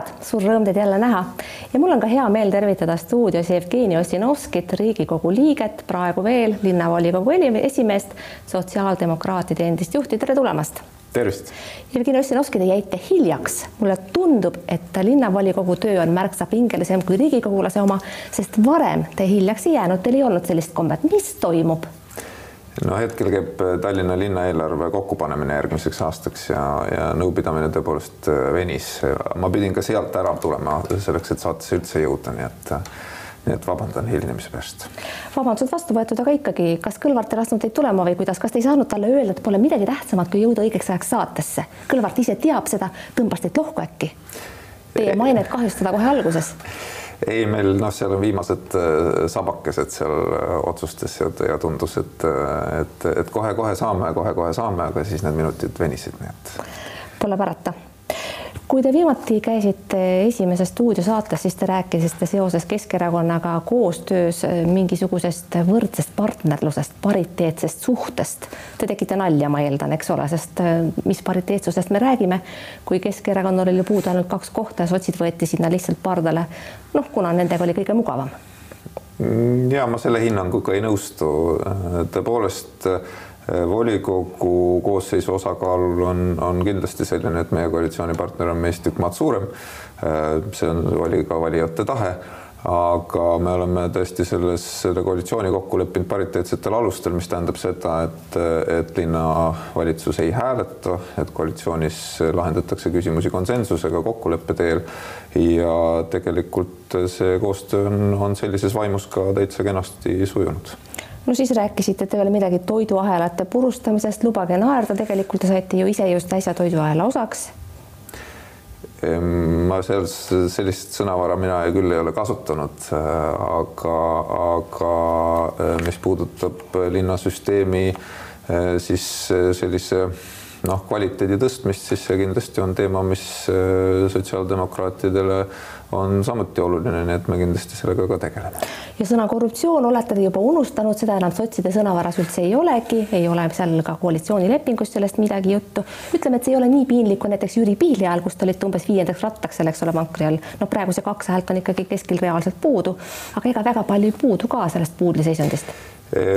sõbrad, suur rõõm teid jälle näha ja mul on ka hea meel tervitada stuudios Jevgeni Ossinovskit, Riigikogu liiget, praegu veel linnavolikogu esimeest, sotsiaaldemokraatide endist juhti, tere tulemast. tervist. Jevgeni Ossinovski, te jäite hiljaks, mulle tundub, et linnavolikogu töö on märksa pingelisem kui riigikogulase oma, sest varem te hiljaks ei jäänud, teil ei olnud sellist kombet, mis toimub? No hetkel käib Tallinna linna eelarve kokkupanemine järgmiseks aastaks ja, ja nõupidamine tõepoolest venis. ma pidin ka sealt ära tulema selleks, et saatesse üldse jõuda, nii et nii et vabandan hilinemise pärast. vabandused vastu võetud, aga ikkagi, kas Kõlvart ei lasknud teid tulema või kuidas, kas te ei saanud talle öelda, et pole midagi tähtsamat, kui jõuda õigeks ajaks saatesse? Kõlvart ise teab seda, tõmbas teid lohku äkki? Teie mainet kahjustada kohe alguses ei, meil noh, seal on viimased äh, sabakesed seal äh, otsustes ja, ja tundus, et, äh, et, et kohe-kohe saame, kohe-kohe saame, aga siis need minutid venisid, nii et. Pole parata kui te viimati käisite Esimese stuudiosaates, siis te rääkisite seoses Keskerakonnaga koostöös mingisugusest võrdsest partnerlusest, pariteetsest suhtest. Te tegite nalja, ma eeldan, eks ole, sest mis pariteetsusest me räägime, kui Keskerakonnal oli puudu ainult kaks kohta ja sotsid võeti sinna lihtsalt pardale. noh, kuna nendega oli kõige mugavam. ja ma selle hinnanguga ei nõustu. tõepoolest volikogu koosseisu osakaal on, on kindlasti selline, et meie koalitsioonipartner on meist tükk maad suurem. see on, oli ka valijate tahe aga me oleme tõesti selles, selle koalitsiooni kokku leppinud pariteetsetel alustel, mis tähendab seda, et, et linnavalitsus ei hääleta, et koalitsioonis lahendatakse küsimusi konsensusega kokkuleppe teel ja tegelikult see koostöö on, on sellises vaimus ka täitsa kenasti sujunud no siis rääkisite te veel midagi toiduahelate purustamisest, lubage naerda, tegelikult te saite ju ise just äsja toiduahela osaks. ma seal sellist sõnavara mina küll ei ole kasutanud, aga, aga mis puudutab linnasüsteemi, siis sellise noh, kvaliteedi tõstmist, siis see kindlasti on teema, mis sotsiaaldemokraatidele on samuti oluline, nii et me kindlasti sellega ka tegeleme. ja sõna korruptsioon olete te juba unustanud, seda enam sotside sõnavaras üldse ei olegi, ei ole seal ka koalitsioonilepingus sellest midagi juttu. ütleme, et see ei ole nii piinlik kui näiteks Jüri Piihli ajal, kus te olite umbes viiendaks rattaks seal, eks ole, vankri all. no praegu see kaks häält on ikkagi keskel reaalselt puudu, aga ega väga palju ei puudu ka sellest puudliseisundist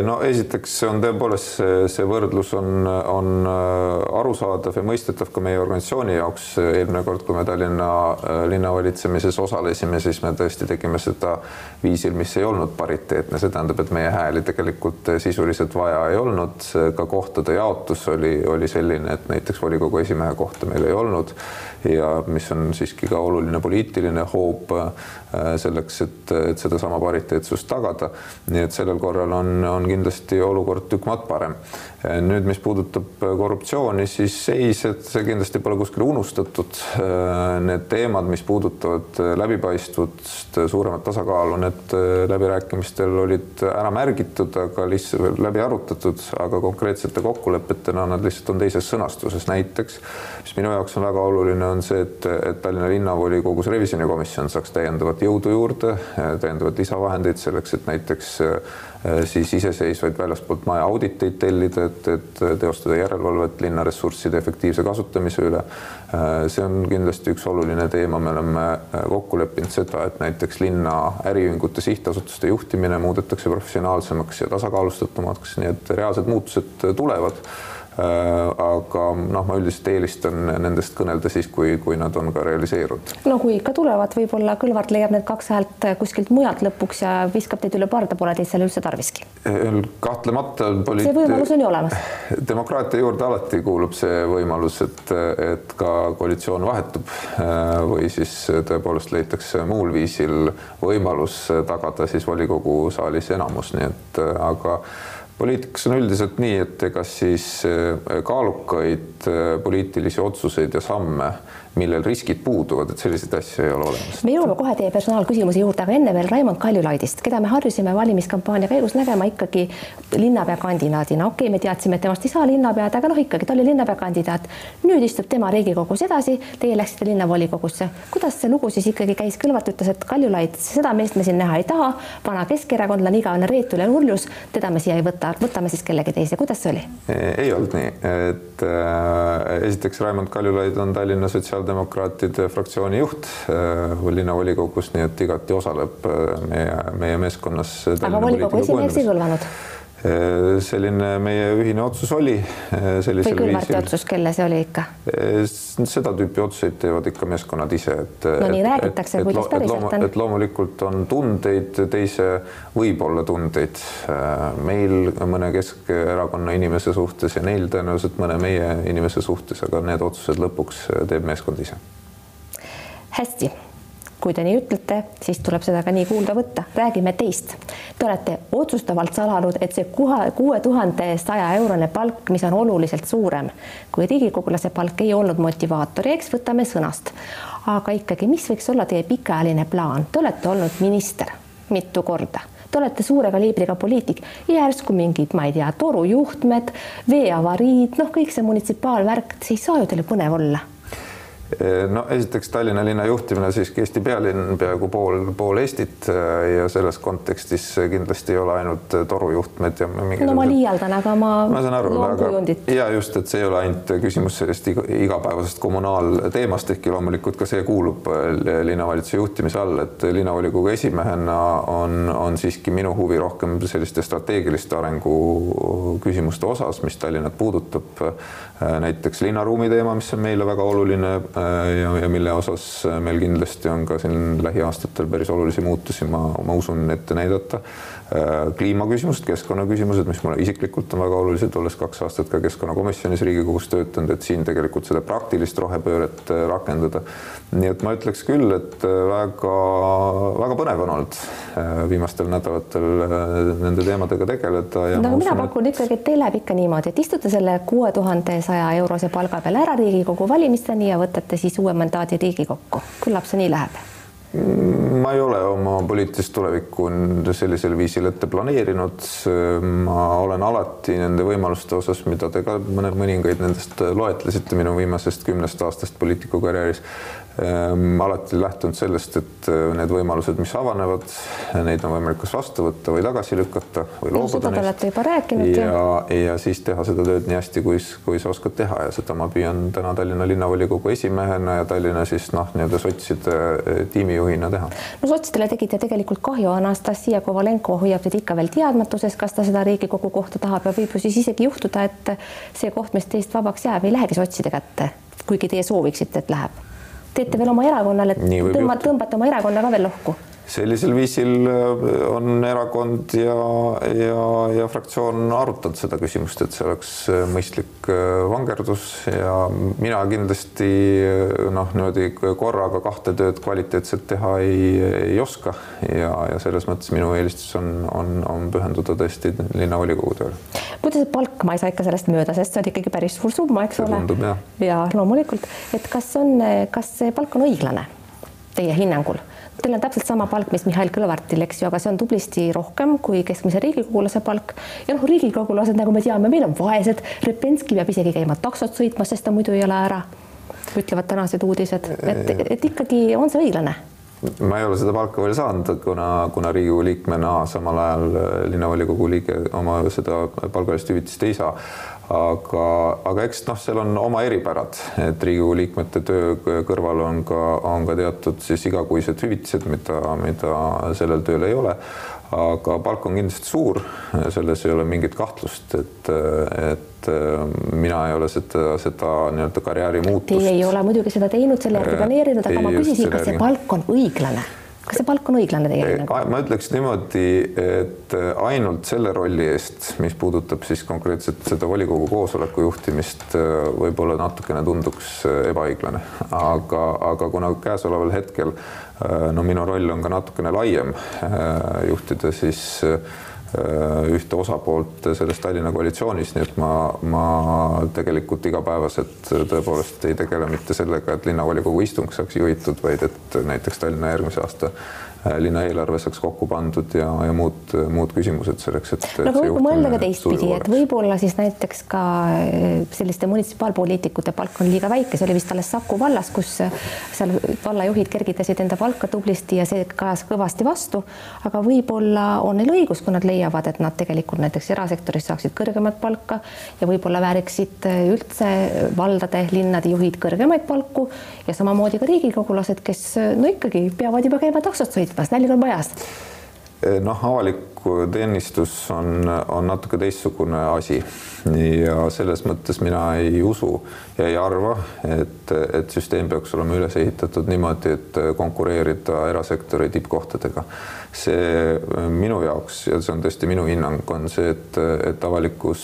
no esiteks on tõepoolest see, see võrdlus on, on äh, arusaadav ja mõistetav ka meie organisatsiooni jaoks. eelmine kord, kui me Tallinna äh, linnavalitsemises osalesime, siis me tõesti tegime seda viisil, mis ei olnud pariteetne, see tähendab, et meie hääli tegelikult sisuliselt vaja ei olnud. ka kohtade jaotus oli, oli selline, et näiteks volikogu esimehe kohta meil ei olnud ja mis on siiski ka oluline poliitiline hoob äh, selleks, et, et sedasama pariteetsust tagada. nii et sellel korral on on kindlasti olukord tükk maad parem. nüüd, mis puudutab korruptsiooni, siis ei, see kindlasti pole kuskile unustatud. Need teemad, mis puudutavad läbipaistvust, suuremat tasakaalu, need läbirääkimistel olid ära märgitud, aga lihtsalt läbi arutatud, aga konkreetsete kokkulepetena nad lihtsalt on teises sõnastuses. näiteks, mis minu jaoks on väga oluline, on see, et, et Tallinna linnavolikogus revisjonikomisjon saaks täiendavat jõudu juurde, täiendavat lisavahendeid selleks, et näiteks Äh, siis iseseisvaid väljaspoolt maja auditeid tellida, et, et teostada järelevalvet linna ressursside efektiivse kasutamise üle. Äh, see on kindlasti üks oluline teema, me oleme äh, kokku leppinud seda, et näiteks linna äriühingute sihtasutuste juhtimine muudetakse professionaalsemaks ja tasakaalustatumaks, nii et reaalsed muutused tulevad Äh, aga noh, ma üldiselt eelistan nendest kõnelda siis, kui, kui nad on ka realiseerunud. no kui ikka tulevad, võib-olla Kõlvart leiab need kaks häält kuskilt mujalt lõpuks ja viskab teid üle parda, pole teid seal üldse tarviski. Äh, kahtlemata poliit.... see võimalus on ju olemas. demokraatia juurde alati kuulub see võimalus, et, et ka koalitsioon vahetub äh, või siis tõepoolest leitakse muul viisil võimalus tagada siis volikogu saalis enamus, nii et aga poliitikas on üldiselt nii, et ega siis äh, kaalukaid äh, poliitilisi otsuseid ja samme millel riskid puuduvad, et selliseid asju ei ole olemas. me jõuame kohe teie personaalküsimuse juurde, aga enne veel Raimond Kaljulaidist, keda me harjusime valimiskampaania käigus nägema ikkagi linnapea kandidaadina. okei okay,, me teadsime, et temast ei saa linnapead, aga noh, ikkagi ta oli linnapea kandidaat. nüüd istub tema Riigikogus edasi, teie läksite linnavolikogusse. kuidas see lugu siis ikkagi käis? Kõlvart ütles, et Kaljulaid, seda meest me siin näha ei taha, vana keskerakondlane, igavene reetul ja nurjus, teda me siia ei võta, võtame siis kellegi teise, kuidas see oli? ei olnud nii, et äh, esiteks Raimond Kaljulaid on Tallinna sotsiaal sotsiaaldemokraatide fraktsiooni juht linnavolikogus, nii et igati osaleb meie, meie meeskonnas. aga volikogu esimeheks ei kõlvanud? Äh, selline meie ühine otsus oli. Äh, või Kõlvarti otsus, kelle see oli ikka? Äh, seda tüüpi otsuseid teevad ikka meeskonnad ise, et. no nii räägitakse, kuidas päriselt on. et loomulikult on tundeid, teise võib olla tundeid meil mõne Keskerakonna inimese suhtes ja neil tõenäoliselt mõne meie inimese suhtes, aga need otsused lõpuks teeb meeskond ise. hästi kui te nii ütlete, siis tuleb seda ka nii kuulda võtta. räägime teist. Te olete otsustavalt salanud, et see kuue tuhande saja eurone palk, mis on oluliselt suurem kui riigikogulase palk, ei olnud motivaatoriks, võtame sõnast. aga ikkagi, mis võiks olla teie pikaajaline plaan? Te olete olnud minister mitu korda te olete suure kaliibriga poliitik järsku mingid, ma ei tea, torujuhtmed, veeavariid, noh, kõik see munitsipaalvärk, see ei saa ju teile põnev olla no esiteks Tallinna linna juhtimine siiski Eesti pealinn peaaegu pool, pool Eestit äh, ja selles kontekstis kindlasti ei ole ainult torujuhtmed ja no ma liialdan, aga ma ma saan aru, aga ja just, et see ei ole ainult küsimus sellest igapäevasest kommunaalteemast, ehkki loomulikult ka see kuulub äh, linnavalitsuse juhtimise all, et linnavolikogu esimehena on, on siiski minu huvi rohkem selliste strateegiliste arengu küsimuste osas, mis Tallinnat puudutab. Äh, näiteks linnaruumi teema, mis on meile väga oluline Äh, ja, ja mille osas meil kindlasti on ka siin lähiaastatel päris olulisi muutusi, ma, ma usun ette näidata. Äh, kliimaküsimused, keskkonnaküsimused, mis mulle isiklikult on väga olulised, olles kaks aastat ka keskkonnakomisjonis Riigikogus töötanud, et siin tegelikult seda praktilist rohepööret äh, rakendada. nii et ma ütleks küll, et väga-väga põnev on olnud viimastel nädalatel nende teemadega tegeleda. no aga mina pakun et... ikkagi, et teil läheb ikka niimoodi, et istute selle kuue tuhande saja eurose palga peale ära Riigikogu valimisteni ja võtate võtate siis uue mandaadi Riigikokku, küllap see nii läheb ma ei ole oma poliitilist tulevikku sellisel viisil ette planeerinud. ma olen alati nende võimaluste osas, mida te ka mõned mõningaid nendest loetlesite minu viimasest kümnest aastast poliitikukarjääris, alati lähtunud sellest, et äh, need võimalused, mis avanevad, neid on võimalik kas vastu võtta või tagasi lükata või no, loobuda neist. olete juba rääkinud. ja, ja siis teha seda tööd nii hästi, kui, kui sa oskad teha ja seda ma püüan täna Tallinna linnavolikogu esimehena ja Tallinna siis noh, nii-öelda sotside äh, tiimijuhina teha. no sotsidele tegite tegelikult kahju, Anastasia Kovalenko hoiab teid ikka veel teadmatuses, kas ta seda Riigikogu kohta tahab ja võib ju siis isegi juhtuda, et see koht, mis teist vabaks jääb, ei lähegi sotside kätte, kuigi teie sooviksite, et läheb teete veel oma erakonnale, tõmbate, tõmbate oma erakonna ka veel lohku sellisel viisil äh, on erakond ja, ja, ja fraktsioon arutanud seda küsimust, et see oleks äh, mõistlik äh, vangerdus ja mina kindlasti noh, niimoodi korraga kahte tööd kvaliteetselt teha ei, ei oska ja, ja selles mõttes minu eelistus on, on, on pühenduda tõesti linnavolikogu tööle. kuidas palk, ma ei saa ikka sellest mööda, sest see on ikkagi päris suur summa, eks see ole. ja loomulikult, et kas on, kas see palk on õiglane teie hinnangul? Teil on täpselt sama palk, mis Mihhail Kõlvartil, eks ju, aga see on tublisti rohkem kui keskmise riigikogulase palk. ja noh, riigikogulased, nagu me teame, meil on vaesed, Repenski peab isegi käima taksot sõitmas, sest ta muidu ei ela ära, ütlevad tänased uudised, et, et ikkagi on see õiglane ma ei ole seda palka veel saanud, kuna, kuna Riigikogu liikmena samal ajal linnavolikogu liige oma seda palgalist hüvitist ei saa aga, aga eks noh, seal on oma eripärad, et Riigikogu liikmete töö kõrval on ka, on ka teatud siis igakuised hüvitised, mida, mida sellel tööl ei ole. aga palk on kindlasti suur, selles ei ole mingit kahtlust, et, et mina ei ole seda, seda nii-öelda karjääri muutust. Teie ei ole muidugi seda teinud, selle järgi planeerinud, aga ma küsisin, kas see palk on õiglane kas see palk on õiglane teie hinnangul? ma ütleks niimoodi, et ainult selle rolli eest, mis puudutab siis konkreetselt seda volikogu koosoleku juhtimist, võib-olla natukene tunduks ebaõiglane, aga, aga kuna käesoleval hetkel no minu roll on ka natukene laiem juhtida siis Äh, ühte osapoolt selles Tallinna koalitsioonis, nii et ma, ma tegelikult igapäevaselt tõepoolest ei tegele mitte sellega, et linnavolikogu istung saaks juhitud, vaid et näiteks Tallinna järgmise aasta linna eelarve saaks kokku pandud ja, ja muud, muud küsimused selleks, et. no aga võib mõelda ka teistpidi, et võib-olla siis näiteks ka selliste munitsipaalpoliitikute palk on liiga väike, see oli vist alles Saku vallas, kus seal vallajuhid kergitasid enda palka tublisti ja see kajas kõvasti vastu. aga võib-olla on neil õigus, kui nad leiavad, et nad tegelikult näiteks erasektoris saaksid kõrgemat palka ja võib-olla vääriksid üldse valdade, linnade juhid kõrgemaid palku ja samamoodi ka riigikogulased, kes no ikkagi peavad juba käima taksot sõitmas, nälg on majas noh, avalik teenistus on, on natuke teistsugune asi ja selles mõttes mina ei usu ja ei arva, et, et süsteem peaks olema üles ehitatud niimoodi, et konkureerida erasektori tippkohtadega. see minu jaoks ja see on tõesti minu hinnang, on see, et, et avalikus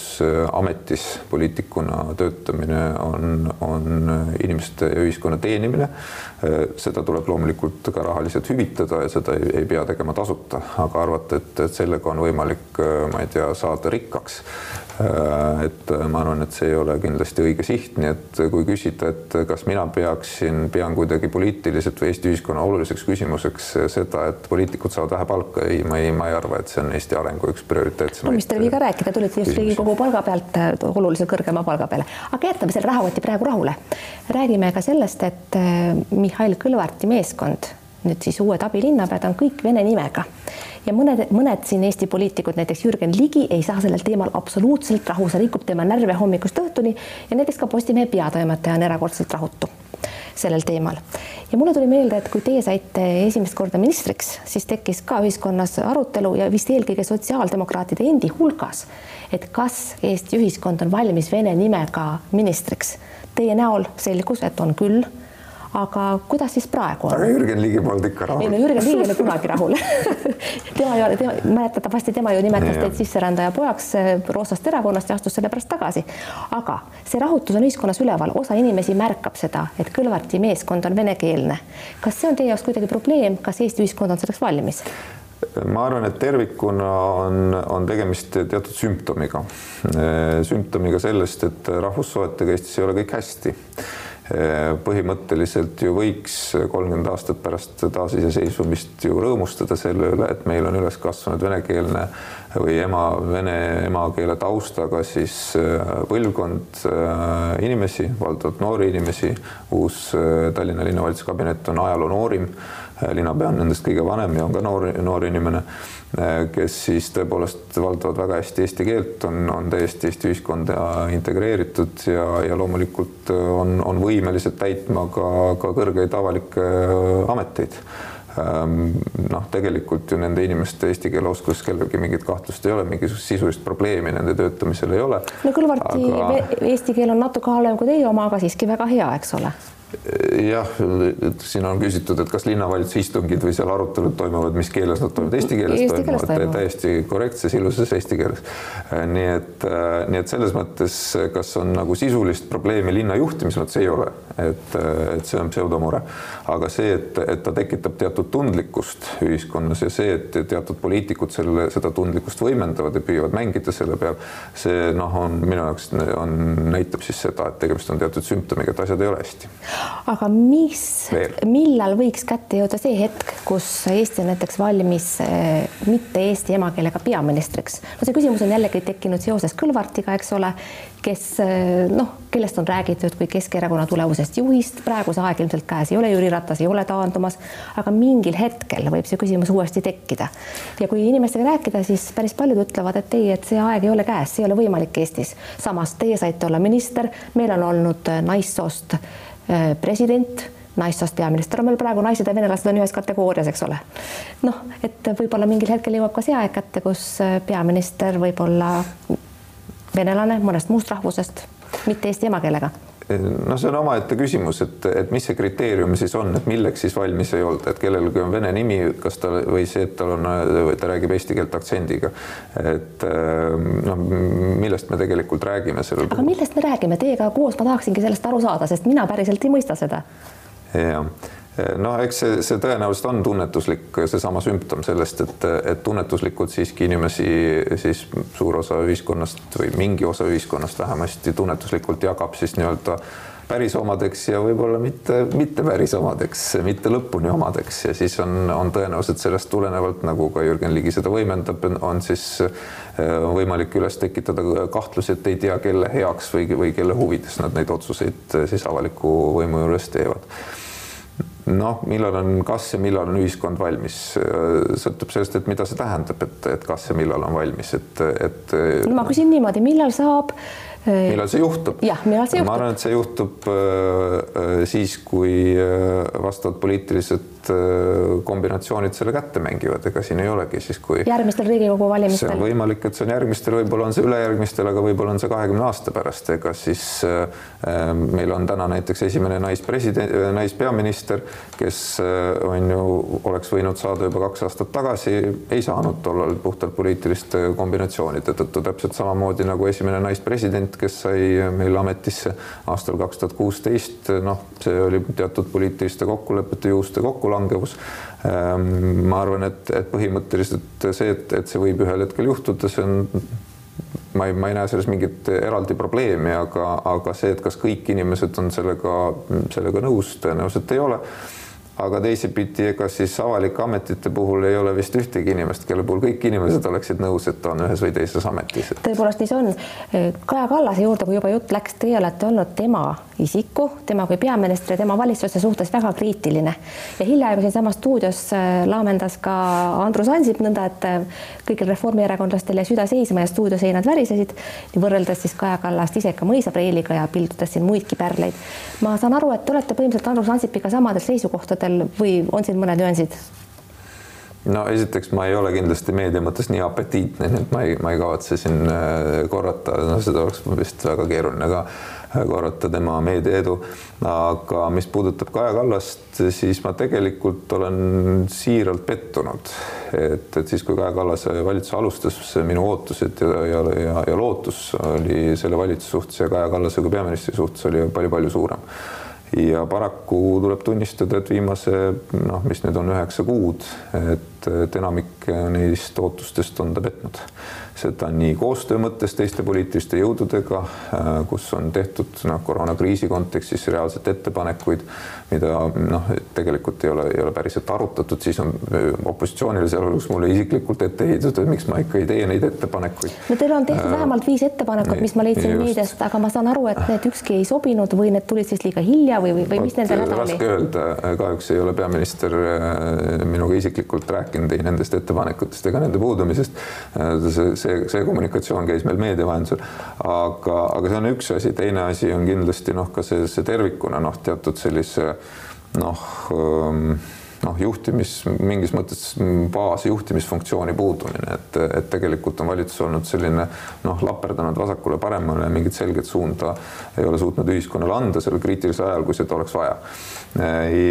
ametis poliitikuna töötamine on, on inimeste ja ühiskonna teenimine. seda tuleb loomulikult ka rahaliselt hüvitada ja seda ei, ei pea tegema tasuta, aga arvata, et, et sellega on võimalik, ma ei tea, saada rikkaks Äh, et äh, ma arvan, et see ei ole kindlasti õige siht, nii et kui küsida, et kas mina peaksin, pean kuidagi poliitiliselt või Eesti ühiskonna oluliseks küsimuseks seda, et poliitikud saavad vähe palka, ei, ma ei, ma ei arva, et see on Eesti arengu üks prioriteetsemaid. no mis teil viga rääkida, tulite just Riigikogu palga pealt äh, oluliselt kõrgema palga peale, aga jätame selle rahakoti praegu rahule. räägime ka sellest, et Mihhail Kõlvarti meeskond nüüd siis uued abilinnapead on kõik vene nimega ja mõned, mõned siin Eesti poliitikud, näiteks Jürgen Ligi ei saa sellel teemal absoluutselt rahu, see rikub tema närve hommikust õhtuni ja näiteks ka Postimehe peatoimetaja on erakordselt rahutu sellel teemal. ja mulle tuli meelde, et kui teie saite esimest korda ministriks, siis tekkis ka ühiskonnas arutelu ja vist eelkõige sotsiaaldemokraatide endi hulgas, et kas Eesti ühiskond on valmis vene nimega ministriks. Teie näol selgus, et on küll aga kuidas siis praegu on? aga Jürgen Ligi polnud ikka rahul. ei no Jürgen Ligi ei ole kunagi rahul tema ei ole, tema, mäletatavasti tema ju nimetas teid sisserändaja pojaks eh, Roosast erakonnast ja astus selle pärast tagasi. aga see rahutus on ühiskonnas üleval, osa inimesi märkab seda, et Kõlvarti meeskond on venekeelne. kas see on teie jaoks kuidagi probleem, kas Eesti ühiskond on selleks valmis? ma arvan, et tervikuna on, on tegemist teatud sümptomiga, sümptomiga sellest, et rahvussuhetega Eestis ei ole kõik hästi põhimõtteliselt ju võiks kolmkümmend aastat pärast taasiseseisvumist ju rõõmustada selle üle, et meil on üles kasvanud venekeelne või ema, vene emakeele taustaga siis äh, põlvkond äh, inimesi, valdavalt noori inimesi. uus äh, Tallinna linnavalitsuse kabinet on ajaloo noorim linnapea on nendest kõige vanem ja on ka noor, noor inimene, kes siis tõepoolest valdavad väga hästi eesti keelt, on, on täiesti Eesti ühiskonda integreeritud ja, ja loomulikult on, on võimelised täitma ka, ka kõrgeid avalikke ameteid Ehm, noh, tegelikult ju nende inimeste eesti keele oskus kellelgi mingit kahtlust ei ole, mingisugust sisulist probleemi nende töötamisel ei ole. no Kõlvarti aga... eesti keel on natuke halvem kui teie oma, aga siiski väga hea, eks ole jah, siin on küsitud, et kas linnavalitsuse istungid või seal arutelud toimuvad, mis keeles nad toimuvad, eesti keeles eesti toimuvad, toimuvad., täiesti korrektses, ilusas eesti keeles. nii et, nii et selles mõttes, kas on nagu sisulist probleemi linna juhtimise mõttes ei ole, et, et see on pseudomure, aga see, et, et ta tekitab teatud tundlikkust ühiskonnas ja see, et teatud poliitikud selle, seda tundlikkust võimendavad ja püüavad mängida selle peal, see noh, on minu jaoks on, näitab siis seda, et tegemist on teatud sümptomiga, et asjad ei ole hästi aga mis, millal võiks kätte jõuda see hetk, kus Eesti on näiteks valmis eh, mitte eesti emakeelega peaministriks? no see küsimus on jällegi tekkinud seoses Kõlvartiga, eks ole, kes eh, noh, kellest on räägitud kui Keskerakonna tulevusest juhist, praegu see aeg ilmselt käes ei ole, Jüri Ratas ei ole taandumas, aga mingil hetkel võib see küsimus uuesti tekkida. ja kui inimestega rääkida, siis päris paljud ütlevad, et ei, et see aeg ei ole käes, see ei ole võimalik Eestis. samas teie saite olla minister, meil on olnud naissoost nice president, naissoost peaminister on meil praegu, naised ja venelased on ühes kategoorias, eks ole. noh, et võib-olla mingil hetkel jõuab ka see aeg kätte, kus äh, peaminister võib olla venelane mõnest muust rahvusest, mitte eesti emakeelega no see on omaette küsimus, et, et mis see kriteerium siis on, et milleks siis valmis ei olda, et kellelgi on vene nimi, kas ta või see, et tal on, ta räägib eesti keelt aktsendiga. et noh, millest me tegelikult räägime sellel aga millest me räägime teiega koos, ma tahaksingi sellest aru saada, sest mina päriselt ei mõista seda. jah no eks see, see tõenäoliselt on tunnetuslik, seesama sümptom sellest, et, et tunnetuslikult siiski inimesi siis suur osa ühiskonnast või mingi osa ühiskonnast vähemasti tunnetuslikult jagab siis nii-öelda päris omadeks ja võib-olla mitte, mitte päris omadeks, mitte lõpuni omadeks. Ja siis on, on tõenäoliselt sellest tulenevalt, nagu ka Jürgen Ligi seda võimendab, on siis võimalik üles tekitada kahtlusi, et ei tea, kelle heaks või, või kelle huvides nad neid otsuseid siis avaliku võimu juures teevad noh, millal on, kas ja millal on ühiskond valmis, sõltub sellest, et mida see tähendab, et, et kas ja millal on valmis, et, et. no ma küsin niimoodi, millal saab millal see juhtub? jah, millal see juhtub? ma arvan, et see juhtub äh, äh, siis, kui äh, vastavad poliitilised kombinatsioonid selle kätte mängivad, ega siin ei olegi siis, kui järgmistel Riigikogu valimistel. see on võimalik, et see on järgmistel, võib-olla on see ülejärgmistel, aga võib-olla on see kahekümne aasta pärast, ega siis meil on täna näiteks esimene naispresident, naispeaminister, kes on ju, oleks võinud saada juba kaks aastat tagasi, ei saanud tollal puhtalt poliitiliste kombinatsioonide tõttu, täpselt samamoodi nagu esimene naispresident, kes sai meil ametisse aastal kaks tuhat kuusteist, noh, see oli teatud poliitiliste kokkulepete juhuste kokkulangevus. Ehm, ma arvan, et, et põhimõtteliselt see, et, et see võib ühel hetkel juhtuda, see on ma ei, ma ei näe selles mingit eraldi probleemi, aga, aga see, et kas kõik inimesed on sellega, sellega nõus, tõenäoliselt ei ole aga teisipidi, ega siis avalike ametite puhul ei ole vist ühtegi inimest, kelle puhul kõik inimesed oleksid nõus, et on ühes või teises ametis. tõepoolest nii see on. Kaja Kallase juurde, kui juba jutt läks, teie olete olnud tema isiku, tema kui peaministri, tema valitsuse suhtes väga kriitiline ja hiljaaegu siinsamas stuudios äh, laamendas ka Andrus Ansip nõnda, et äh, kõigil reformierakondlastel jäi süda seisma ja stuudioseinad värisesid, võrreldes siis Kaja Kallast ise ka mõisapreiliga ja pildudes siin muidki pärleid. ma saan aru, et te olete põhimõtteliselt Andrus Ansipiga samadel seisukohtadel või on siin mõned nüansid? no esiteks ma ei ole kindlasti meedia mõttes nii apetiitne, nii et ma ei, ma ei kavatse siin äh, korrata, no seda oleks vist väga keeruline ka korrata tema meediaedu. aga mis puudutab Kaja Kallast, siis ma tegelikult olen siiralt pettunud, et, et siis, kui Kaja Kallase valitsus alustas, minu ootused ja, ja, ja, ja lootus oli selle valitsuse suhtes ja Kaja Kallase kui peaministri suhtes oli palju-palju suurem ja paraku tuleb tunnistada, et viimase noh, mis nüüd on üheksa kuud, et, et enamik neist ootustest on ta petnud. Seda nii koostöö mõttes teiste poliitiliste jõududega, äh, kus on tehtud noh, koroonakriisi kontekstis reaalselt ettepanekuid, mida noh, tegelikult ei ole, ei ole päriselt arutatud, siis on äh, opositsioonile, sealhulgas mulle isiklikult ette heidetud, et miks ma ikka ei tee neid ettepanekuid. no teil on tehtud äh, vähemalt viis ettepanekut, mis ma leidsin meediast, aga ma saan aru, et need ükski ei sobinud või need tulid siis liiga hilja või, või, või mis nendel häda oli? raske öelda, kahjuks ei ole peaminister äh, minuga isiklikult rääkinud ei nendest ettepanekutest ega nende puudumisest. see, see see, see kommunikatsioon käis meil meedia vahendusel. aga, aga see on üks asi, teine asi on kindlasti noh, ka see, see tervikuna noh, teatud sellise noh ähm, noh, juhtimis mingis mõttes baasjuhtimisfunktsiooni puudumine, et, et tegelikult on valitsus olnud selline noh, laperdanud vasakule-paremale ja mingit selget suunda ei ole suutnud ühiskonnale anda sellel kriitilisel ajal, kui seda oleks vaja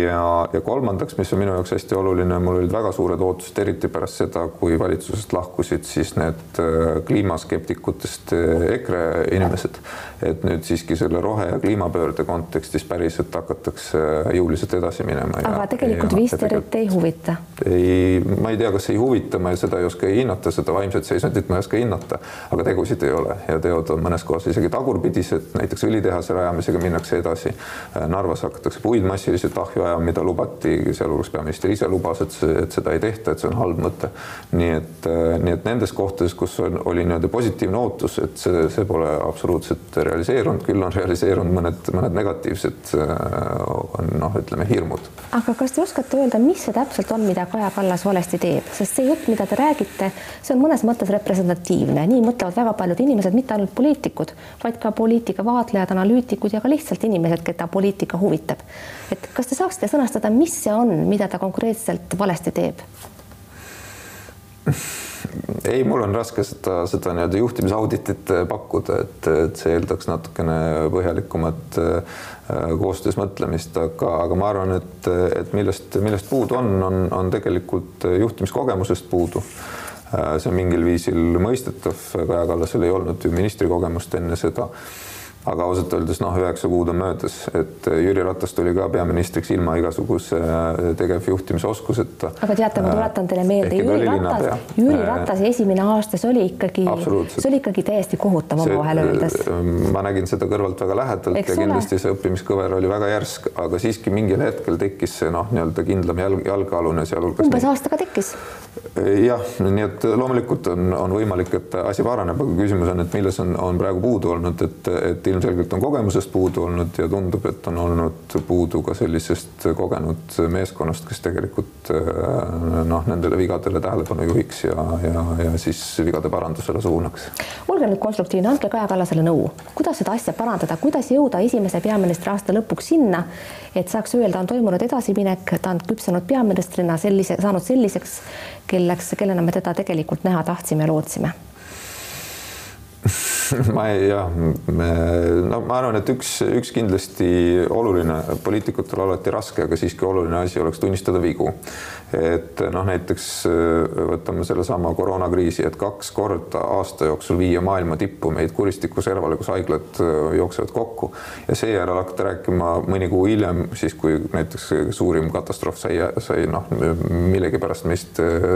ja, ja kolmandaks, mis on minu jaoks hästi oluline, mul olid väga suured ootused, eriti pärast seda, kui valitsusest lahkusid siis need äh, kliimaskeptikutest äh, EKRE inimesed. et nüüd siiski selle rohe- ja kliimapöörde kontekstis päriselt hakatakse jõuliselt edasi minema. aga ja, tegelikult Visterit ei huvita? ei, ma ei tea, kas ei huvita, ma seda ei oska hinnata, seda vaimset seisundit ma ei oska hinnata, aga tegusid ei ole ja teod on mõnes kohas isegi tagurpidised, näiteks õlitehase rajamisega minnakse edasi. Narvas hakatakse puid massi massiliselt ahju ajama, mida lubati, sealhulgas peaminister ise lubas, et see, et seda ei tehta, et see on halb mõte. nii et, äh, nii et nendes kohtades, kus on, oli nii-öelda positiivne ootus, et see, see pole absoluutselt realiseerunud, küll on realiseerunud mõned, mõned negatiivsed äh, noh, ütleme hirmud. aga kas te oskate öelda, mis see täpselt on, mida Kaja Kallas valesti teeb, sest see jutt, mida te räägite, see on mõnes mõttes representatiivne, nii mõtlevad väga paljud inimesed, mitte ainult poliitikud, vaid ka poliitika vaatlejad, analüütikud ja ka lihtsalt inimesed, keda poliitika huvitab. et kas te saaksite sõnastada, mis see on, mida ta konkreetselt valesti teeb? ei, mul on raske seda, seda nii-öelda juhtimisauditit äh, pakkuda, et, et see eeldaks natukene põhjalikumat äh, koostöös mõtlemist, aga, aga ma arvan, et, et millest, millest puudu on, on, on tegelikult juhtimiskogemusest puudu. Äh, see on mingil viisil mõistetav, Kaja Kallasel ei olnud ju ministrikogemust enne seda aga ausalt öeldes noh, üheksa kuud on möödas, et Jüri Ratas tuli ka peaministriks ilma igasuguse tegevjuhtimisoskuseta. aga teate, ma tuletan teile meelde, Jüri Ratas, Jüri Ratase esimene aasta, see oli ikkagi, see oli ikkagi täiesti kohutav omavahel öeldes. ma nägin seda kõrvalt väga lähedalt Eks ja kindlasti ole? see õppimiskõver oli väga järsk, aga siiski mingil hetkel tekkis see noh, nii-öelda kindlam jalg, jalgealune sealhulgas. umbes aastaga tekkis jah, nii et loomulikult on, on võimalik, et asi paraneb, aga küsimus on, et milles on, on praegu puudu olnud, et, et ilmselgelt on kogemusest puudu olnud ja tundub, et on olnud puudu ka sellisest kogenud meeskonnast, kes tegelikult noh, nendele vigadele tähelepanu juhiks ja, ja, ja siis vigade parandusele suunaks. olge nüüd konstruktiivne, andke Kaja Kallasele nõu, kuidas seda asja parandada, kuidas jõuda esimese peaministri aasta lõpuks sinna, et saaks öelda, on toimunud edasiminek, ta on küpsenud peaministrina sellise, saanud selliseks kelleks, kellena me teda tegelikult näha tahtsime ja lootsime ma ei, jah, no ma arvan, et üks, üks kindlasti oluline, poliitikutel alati raske, aga siiski oluline asi oleks tunnistada vigu. Et noh, näiteks äh, võtame sellesama koroonakriisi, et kaks korda aasta jooksul viia maailma tippu meid kuristiku servale, kus haiglad äh, jooksevad kokku ja seejärel hakata rääkima mõni kuu hiljem, siis kui näiteks suurim katastroof sai, sai noh, millegipärast meist äh,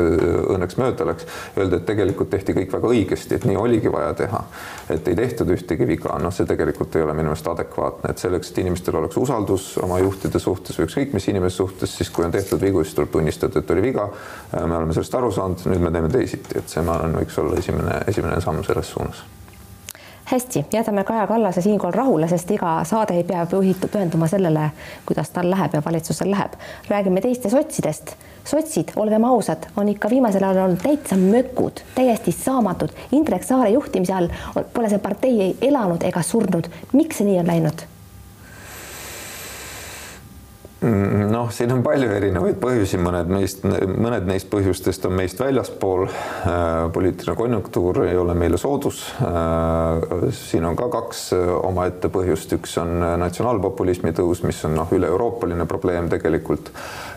õnneks mööda läks, öelda, et tegelikult tehti kõik väga õigesti, et nii oligi vaja teha, et ei tehtud ühtegi viga, noh, see tegelikult ei ole minu meelest adekvaatne, et selleks, et inimestel oleks usaldus oma juhtide suhtes või ükskõik mis inimese suhtes, siis kui on tehtud vigu, siis tuleb tunnistada et oli viga. me oleme sellest aru saanud, nüüd me teeme teisiti, et see, ma arvan, võiks olla esimene, esimene samm selles suunas hästi, jätame Kaja Kallase siinkohal rahule, sest iga saade ei pea pühenduma sellele, kuidas tal läheb ja valitsusel läheb. räägime teiste sotsidest. sotsid, olgem ausad, on ikka viimasel ajal olnud täitsa mökud, täiesti saamatud. Indrek Saare juhtimise all pole see partei elanud ega surnud. miks see nii on läinud? Noh, siin on palju erinevaid põhjusi, mõned neist, mõned neist põhjustest on meist väljaspool. Äh, poliitiline konjunktuur ei ole meile soodus. Äh, siin on ka kaks äh, omaette põhjust, üks on natsionaalpopulismi tõus, mis on noh, üle-euroopaline probleem tegelikult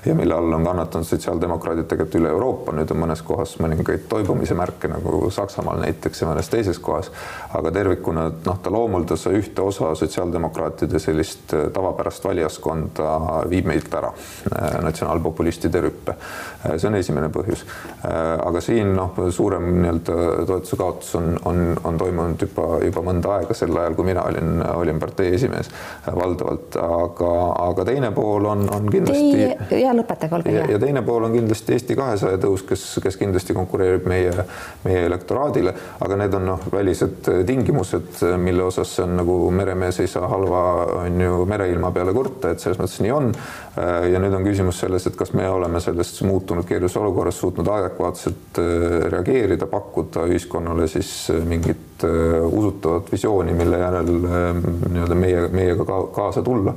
ja mille all on kannatanud sotsiaaldemokraadid tegelikult üle Euroopa. nüüd on mõnes kohas mõningaid toibumise märke nagu Saksamaal näiteks ja mõnes teises kohas, aga tervikuna noh, ta loomuldas ühte osa sotsiaaldemokraatide sellist tavapärast valijaskonda viib meilt ära äh, natsionaalpopulistide rüppe. Äh, see on esimene põhjus. Äh, aga siin noh, suurem nii-öelda toetuse kaotus on, on, on toimunud juba, juba mõnda aega sel ajal, kui mina olin, olin partei esimees valdavalt, aga, aga teine pool on, on kindlasti. ja lõpetage, olge hea. ja teine pool on kindlasti Eesti kahesaja tõus, kes, kes kindlasti konkureerib meie, meie elektoraadile, aga need on noh, välised tingimused, mille osas see on nagu meremees ei saa halva, on ju, mereilma peale kurta, et selles mõttes nii on. Äh, ja nüüd on küsimus selles, et kas me oleme sellest muutunud keerulises olukorras suutnud adekvaatselt äh, reageerida, pakkuda ühiskonnale siis äh, mingit usutavat visiooni, mille järel nii-öelda meie, meiega ka kaasa tulla.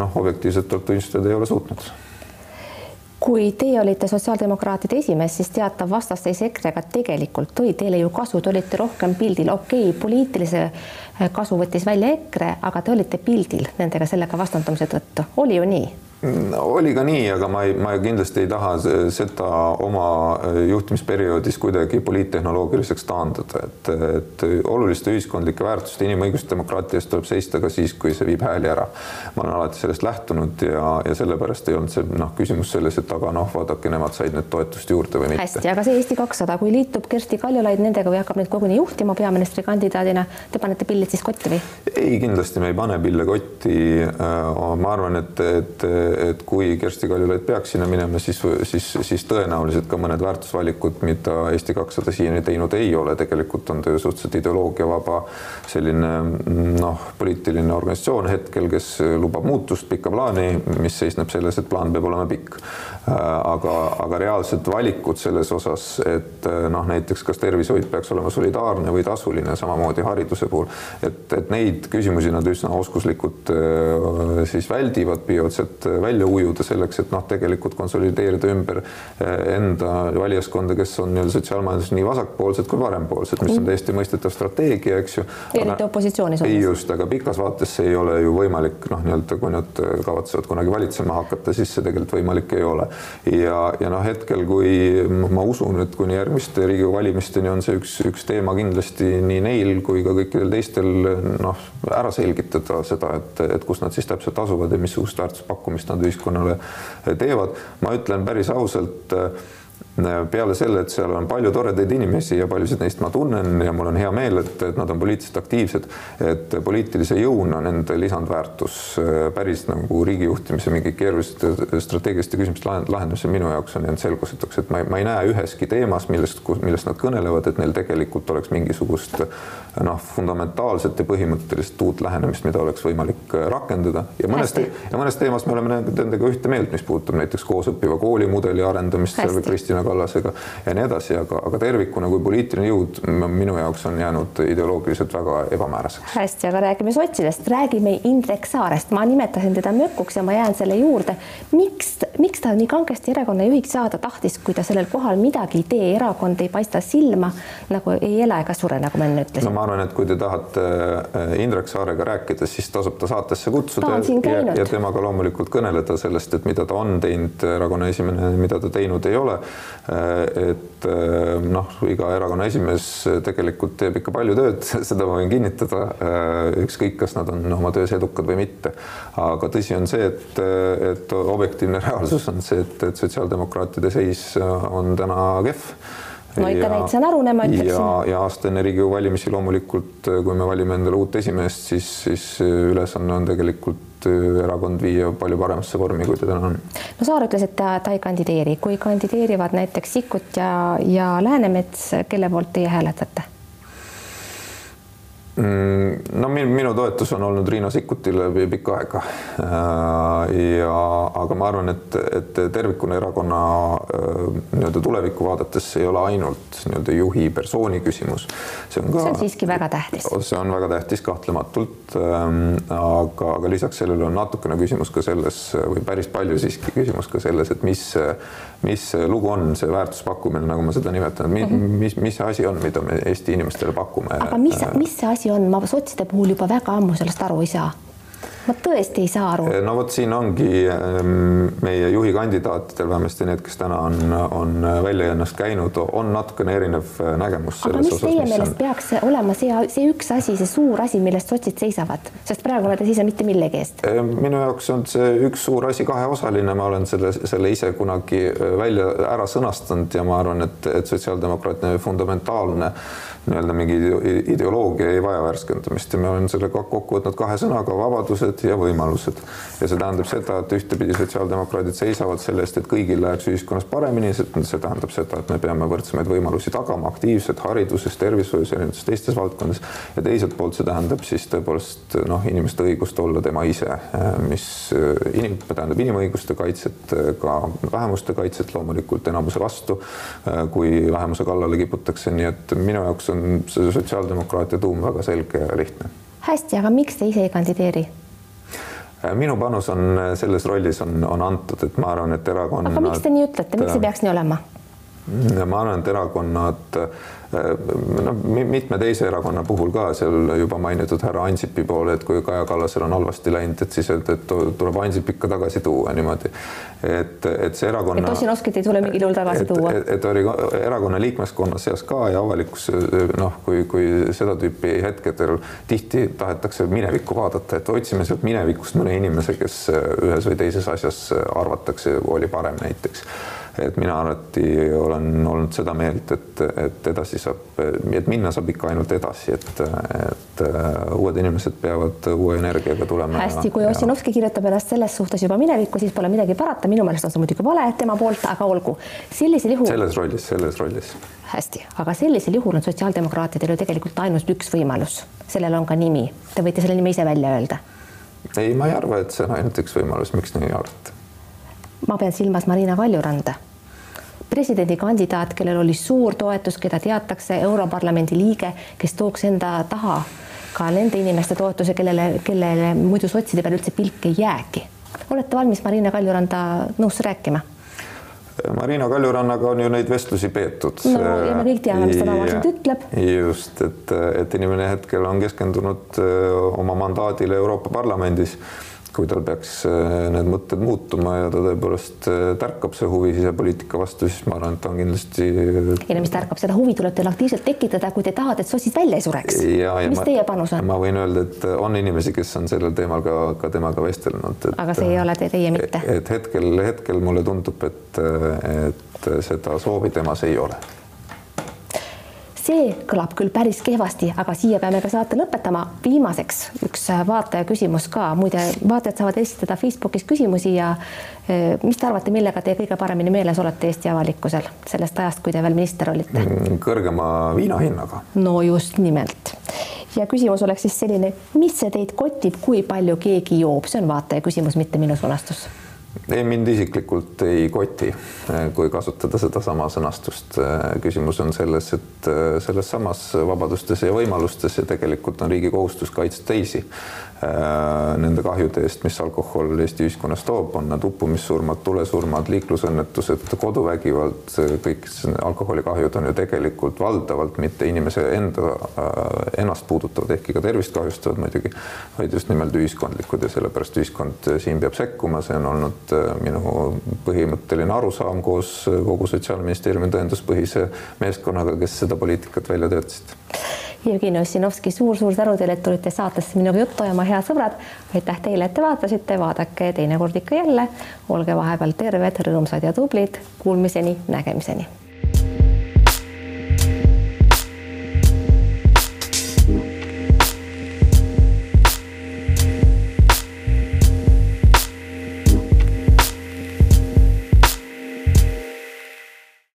noh, objektiivselt tuleb tunnistada, ei ole suutnud kui teie olite sotsiaaldemokraatide esimees, siis teatav vastasseis EKRE-ga tegelikult tõi teile ju kasu, te olite rohkem pildil, okei okay,, poliitilise kasu võttis välja EKRE, aga te olite pildil nendega sellega vastandumise tõttu, oli ju nii? Oli ka nii, aga ma ei, ma kindlasti ei taha seda oma äh, juhtimisperioodis kuidagi poliittehnoloogiliseks taandada, et, et oluliste ühiskondlike väärtuste, inimõiguste, demokraatia eest tuleb seista ka siis, kui see viib hääli ära. ma olen alati sellest lähtunud ja, ja sellepärast ei olnud see noh, küsimus selles, et aga noh, vaadake, nemad said nüüd toetust juurde või mitte. hästi, aga see Eesti kakssada, kui liitub Kersti Kaljulaid nendega või hakkab neid koguni juhtima peaministrikandidaadina, te panete pillid siis kotti või? ei, kindlasti me ei pane pille kotti. Äh, ma arvan, et, et et kui Kersti Kaljulaid peaks sinna minema, siis, siis, siis tõenäoliselt ka mõned väärtusvalikud, mida Eesti kakssada siiani teinud ei ole, tegelikult on ta ju suhteliselt ideoloogiavaba selline noh, poliitiline organisatsioon hetkel, kes lubab muutust, pikka plaani, mis seisneb selles, et plaan peab olema pikk. aga, aga reaalsed valikud selles osas, et noh, näiteks kas tervishoid peaks olema solidaarne või tasuline, samamoodi hariduse puhul, et, et neid küsimusi nad üsna oskuslikult siis väldivad, püüavad sealt välja ujuda selleks, et noh, tegelikult konsolideerida ümber enda valijaskonda, kes on nii-öelda sotsiaalmajanduses nii vasakpoolsed kui parempoolsed, mis on mm. täiesti mõistetav strateegia, eks ju. eriti opositsioonis olles. just, aga pikas vaates see ei ole ju võimalik, noh, nii-öelda kui nad kavatsevad kunagi valitsema hakata, siis see tegelikult võimalik ei ole. ja, ja noh, hetkel, kui ma usun, et kuni järgmiste Riigikogu valimisteni on see üks, üks teema kindlasti nii neil kui ka kõikidel teistel noh, ära selgitada seda, et, et kus nad siis täpselt asuvad ja missugust väärtuspakkumist nad ühiskonnale teevad. ma ütlen päris ausalt peale selle, et seal on palju toredaid inimesi ja paljusid neist ma tunnen ja mul on hea meel, et, et nad on poliitiliselt aktiivsed, et poliitilise jõuna nende lisandväärtus äh, päris nagu riigijuhtimise mingi keeruliste strateegiliste küsimuste lahendamisel minu jaoks on jäänud selgusetuks, et ma, ma ei näe üheski teemas, millest, millest nad kõnelevad, et neil tegelikult oleks mingisugust noh, fundamentaalset ja põhimõttelist uut lähenemist, mida oleks võimalik äh, rakendada. Ja mõnes, ja mõnes teemas me oleme nendega ühte meelt, mis puudutab näiteks koosõppiva koolimudeli arendamist, Kristina Kallasega ja nii edasi, aga, aga tervikuna kui poliitiline jõud minu jaoks on jäänud ideoloogiliselt väga ebamääraseks. hästi, aga räägime sotsidest, räägime Indrek Saarest, ma nimetasin teda mökuks ja ma jään selle juurde. miks, miks ta nii kangesti erakonna juhiks saada tahtis, kui ta sellel kohal midagi ei tee, erakond ei paista silma nagu ei ela ega sure, nagu ma enne ütlesin. no ma arvan, et kui te tahate äh, Indrek Saarega rääkida, siis tasub ta saatesse kutsuda ja, ja temaga loomulikult kõneleda sellest, et mida ta on teinud erakonna esimene, mida ta teinud ei ole Äh, et äh, noh, iga erakonna esimees tegelikult teeb ikka palju tööd, seda ma võin kinnitada, ükskõik, kas nad on oma töös edukad või mitte. aga tõsi on see, et, et objektiivne reaalsus on see, et, et sotsiaaldemokraatide seis on täna kehv no ikka ja, näitasin arunema, ütleksin. ja, ja aasta enne Riigikogu valimisi loomulikult, kui me valime endale uut esimeest, siis, siis ülesanne on tegelikult erakond viia palju paremasse vormi, kui ta täna on. no Saar ütles, et ta, ta ei kandideeri, kui kandideerivad näiteks Sikkut ja, ja Läänemets, kelle poolt teie hääletate? Mm, no minu toetus on olnud Riina Sikkutile pikka aega. Äh, ja, aga ma arvan, et, et tervikuna erakonna äh, nii-öelda tulevikku vaadates ei ole ainult nii-öelda juhi persooni küsimus. see on ka. see on siiski väga tähtis. see on väga tähtis kahtlematult. Ähm, aga, aga lisaks sellele on natukene küsimus ka selles või päris palju siiski küsimus ka selles, et mis, mis lugu on see väärtuspakkumine, nagu ma seda nimetan, mis -hmm. mis, mis see asi on, mida me Eesti inimestele pakume. aga mis, mis see asi on, ma sotside puhul juba väga ammu sellest aru ei saa ma tõesti ei saa aru. no vot, siin ongi ähm, meie juhi kandidaatidel, vähemasti need, kes täna on, on väljaannast käinud, on natukene erinev äh, nägemus. aga mis osas, teie mis meelest on... peaks olema see, see üks asi, see suur asi, millest sotsid seisavad, sest praegu nad ei seisa mitte millegi eest. Äh, minu jaoks on see üks suur asi kaheosaline, ma olen selle, selle ise kunagi äh, välja ära sõnastanud ja ma arvan, et, et sotsiaaldemokraatide fundamentaalne nii-öelda mingi ideoloogia ei vaja värskendamist ja ma olen selle kokku võtnud kahe sõnaga vabadused ja võimalused. ja see tähendab seda, et ühtepidi sotsiaaldemokraadid seisavad selle eest, et kõigil läheks ühiskonnas paremini, see tähendab seda, et me peame võrdsemaid võimalusi tagama aktiivselt hariduses, tervishoius, erinevates teistes valdkondades. Ja teiselt poolt see tähendab siis tõepoolest noh, inimeste õigust olla tema ise, mis inim-, tähendab inimõiguste kaitset, ka vähemuste kaitset loomulikult enamuse vastu, kui vähemuse kallale kiputakse, nii et minu jaoks on see sotsiaaldemokraatia tuum väga selge ja lihtne. hästi, aga miks te ise ei kandideeri? minu panus on selles rollis on, on antud, et ma arvan, et erakonnad. aga miks te nii ütlete, miks ei peaks nii olema? ma arvan, et erakonnad noh, mitme teise erakonna puhul ka seal juba mainitud härra Ansipi poole, et kui Kaja Kallasel on halvasti läinud, et siis öelda, et tuleb Ansip ikka tagasi tuua niimoodi. et, et see erakonna. et Ossinovskit ei tule mingil juhul tagasi et, tuua. et oli erakonna liikmeskonna seas ka ja avalikkus noh, kui, kui seda tüüpi hetkedel tihti tahetakse minevikku vaadata, et otsime sealt minevikust mõne inimese, kes ühes või teises asjas arvatakse, oli parem näiteks et mina alati olen olnud seda meelt, et, et edasi saab, et minna saab ikka ainult edasi, et, et uh, uued inimesed peavad uue energiaga tulema. hästi, kui Ossinovski kirjutab ennast selles suhtes juba minevikku, siis pole midagi parata, minu meelest on see muidugi vale tema poolt, aga olgu. sellisel juhul. selles rollis, selles rollis. hästi, aga sellisel juhul on sotsiaaldemokraatidel ju tegelikult ainult üks võimalus, sellel on ka nimi, te võite selle nime ise välja öelda. ei, ma ei arva, et see on ainult üks võimalus, miks nii arvate? ma pean silmas Marina Kaljuranda presidendikandidaat, kellel oli suur toetus, keda teatakse, Europarlamendi liige, kes tooks enda taha ka nende inimeste toetuse, kellele, kellele muidu sotside peale üldse pilk ei jäägi. olete valmis Marina Kaljuranda nõusse rääkima? Marina Kaljurannaga on ju neid vestlusi peetud. no ja me kõik teame, mis ta tavaliselt ütleb. just, et, et inimene hetkel on keskendunud oma mandaadile Euroopa Parlamendis kui tal peaks äh, need mõtted muutuma ja ta tõepoolest äh, tärkab see huvi sisepoliitika vastu, siis ma arvan, et ta on kindlasti. ei no mis tärkab, seda huvi tuleb teil aktiivselt tekitada, kui te tahate, et sotsid välja ei sureks. mis ma, teie panus on? ma võin öelda, et on inimesi, kes on sellel teemal ka, ka temaga vestelnud. aga see ei ole te, teie mitte? et hetkel, hetkel mulle tundub, et, et seda soovi temas ei ole see kõlab küll päris kehvasti, aga siia peame ka saate lõpetama. viimaseks üks vaataja küsimus ka, muide vaatajad saavad esitada Facebookis küsimusi ja e, mis te arvate, millega te kõige paremini meeles olete Eesti avalikkusel sellest ajast, kui te veel minister olite? Mm, kõrgema viina hinnaga. no just nimelt ja küsimus oleks siis selline, mis see teid kotib, kui palju keegi joob, see on vaataja küsimus, mitte minu sõnastus ei, mind isiklikult ei koti, kui kasutada sedasama sõnastust. küsimus on selles, et selles samas vabadustes ja võimalustes ja tegelikult on riigi kohustus kaitsta teisi nende kahjude eest, mis alkohol Eesti ühiskonnas toob, on need uppumissurmad, tulesurmad, liiklusõnnetused, koduvägivald, kõik alkoholikahjud on ju tegelikult valdavalt mitte inimese enda, äh, ennast puudutavad, ehkki ka tervist kahjustavad muidugi, vaid just nimelt ühiskondlikud ja sellepärast ühiskond siin peab sekkuma, see on olnud äh, minu põhimõtteline arusaam koos kogu Sotsiaalministeeriumi tõenduspõhise meeskonnaga, kes seda poliitikat välja töötasid Jevgeni Ossinovski suur,, suur-suur tänu teile, et tulite saatesse minuga juttu ajama, head sõbrad. aitäh teile, et te vaatasite, vaadake teinekord ikka jälle. olge vahepeal terved, rõõmsad ja tublid. Kuulmiseni, nägemiseni